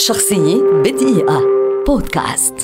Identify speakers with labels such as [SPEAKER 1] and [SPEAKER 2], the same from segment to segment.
[SPEAKER 1] شخصية بدقيقة. بودكاست.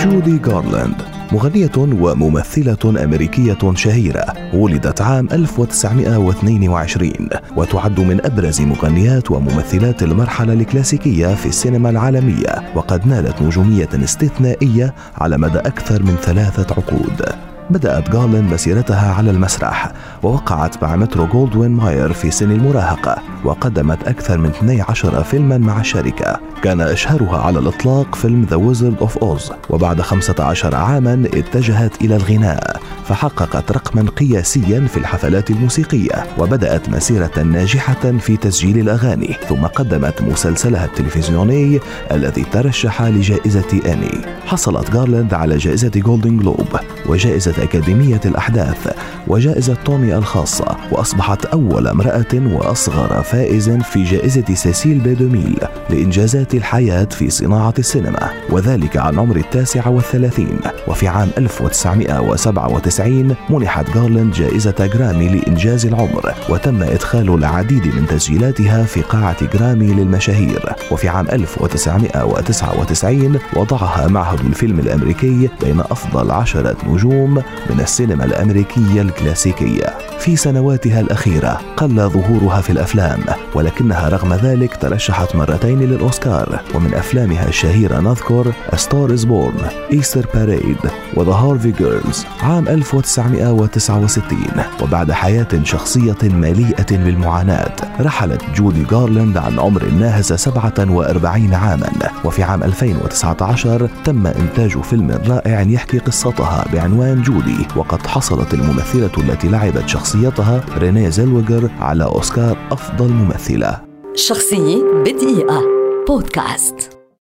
[SPEAKER 2] جودي غارلاند مغنية وممثلة أمريكية شهيرة ولدت عام 1922 وتعد من أبرز مغنيات وممثلات المرحلة الكلاسيكية في السينما العالمية وقد نالت نجومية استثنائية على مدى أكثر من ثلاثة عقود. بدأت جارلاند مسيرتها على المسرح ووقعت مع مترو جولدوين ماير في سن المراهقة وقدمت أكثر من 12 فيلما مع الشركة. كان أشهرها على الإطلاق فيلم The Wizard of Oz وبعد 15 عاما اتجهت إلى الغناء فحققت رقما قياسيا في الحفلات الموسيقية وبدأت مسيرة ناجحة في تسجيل الأغاني. ثم قدمت مسلسلها التلفزيوني الذي ترشح لجائزة إيمي. حصلت جارلاند على جائزة جولدن جلوب وجائزة أكاديمية الأحداث وجائزة توني الخاصة وأصبحت أول امرأة وأصغر فائز في جائزة سيسيل بي دوميل لإنجازات الحياة في صناعة السينما وذلك عن عمر التاسع والثلاثين. وفي عام 1997 منحت جارلاند جائزة جرامي لإنجاز العمر وتم إدخال العديد من تسجيلاتها في قاعة جرامي للمشاهير. وفي عام 1999 وضعها معهد الفيلم الأمريكي بين أفضل عشرة نجوم من السينما الأمريكية الكلاسيكية. في سنواتها الأخيرة قل ظهورها في الأفلام ولكنها رغم ذلك ترشحت مرتين للأوسكار ومن أفلامها الشهيرة نذكر Star is Born, Easter Parade و The Harvey Girls عام 1969 وبعد حياة شخصية مليئة بالمعاناة رحلت جودي جارلاند عن عمر ناهز 47 عاما. وفي عام 2019 تم إنتاج فيلم رائع يحكي قصتها بعنوان جودي وقد حصلت الممثلة التي لعبت شخصيتها رينيه زيلوجر على أوسكار أفضل ممثلة.
[SPEAKER 1] شخصية بدقيقة. بودكاست.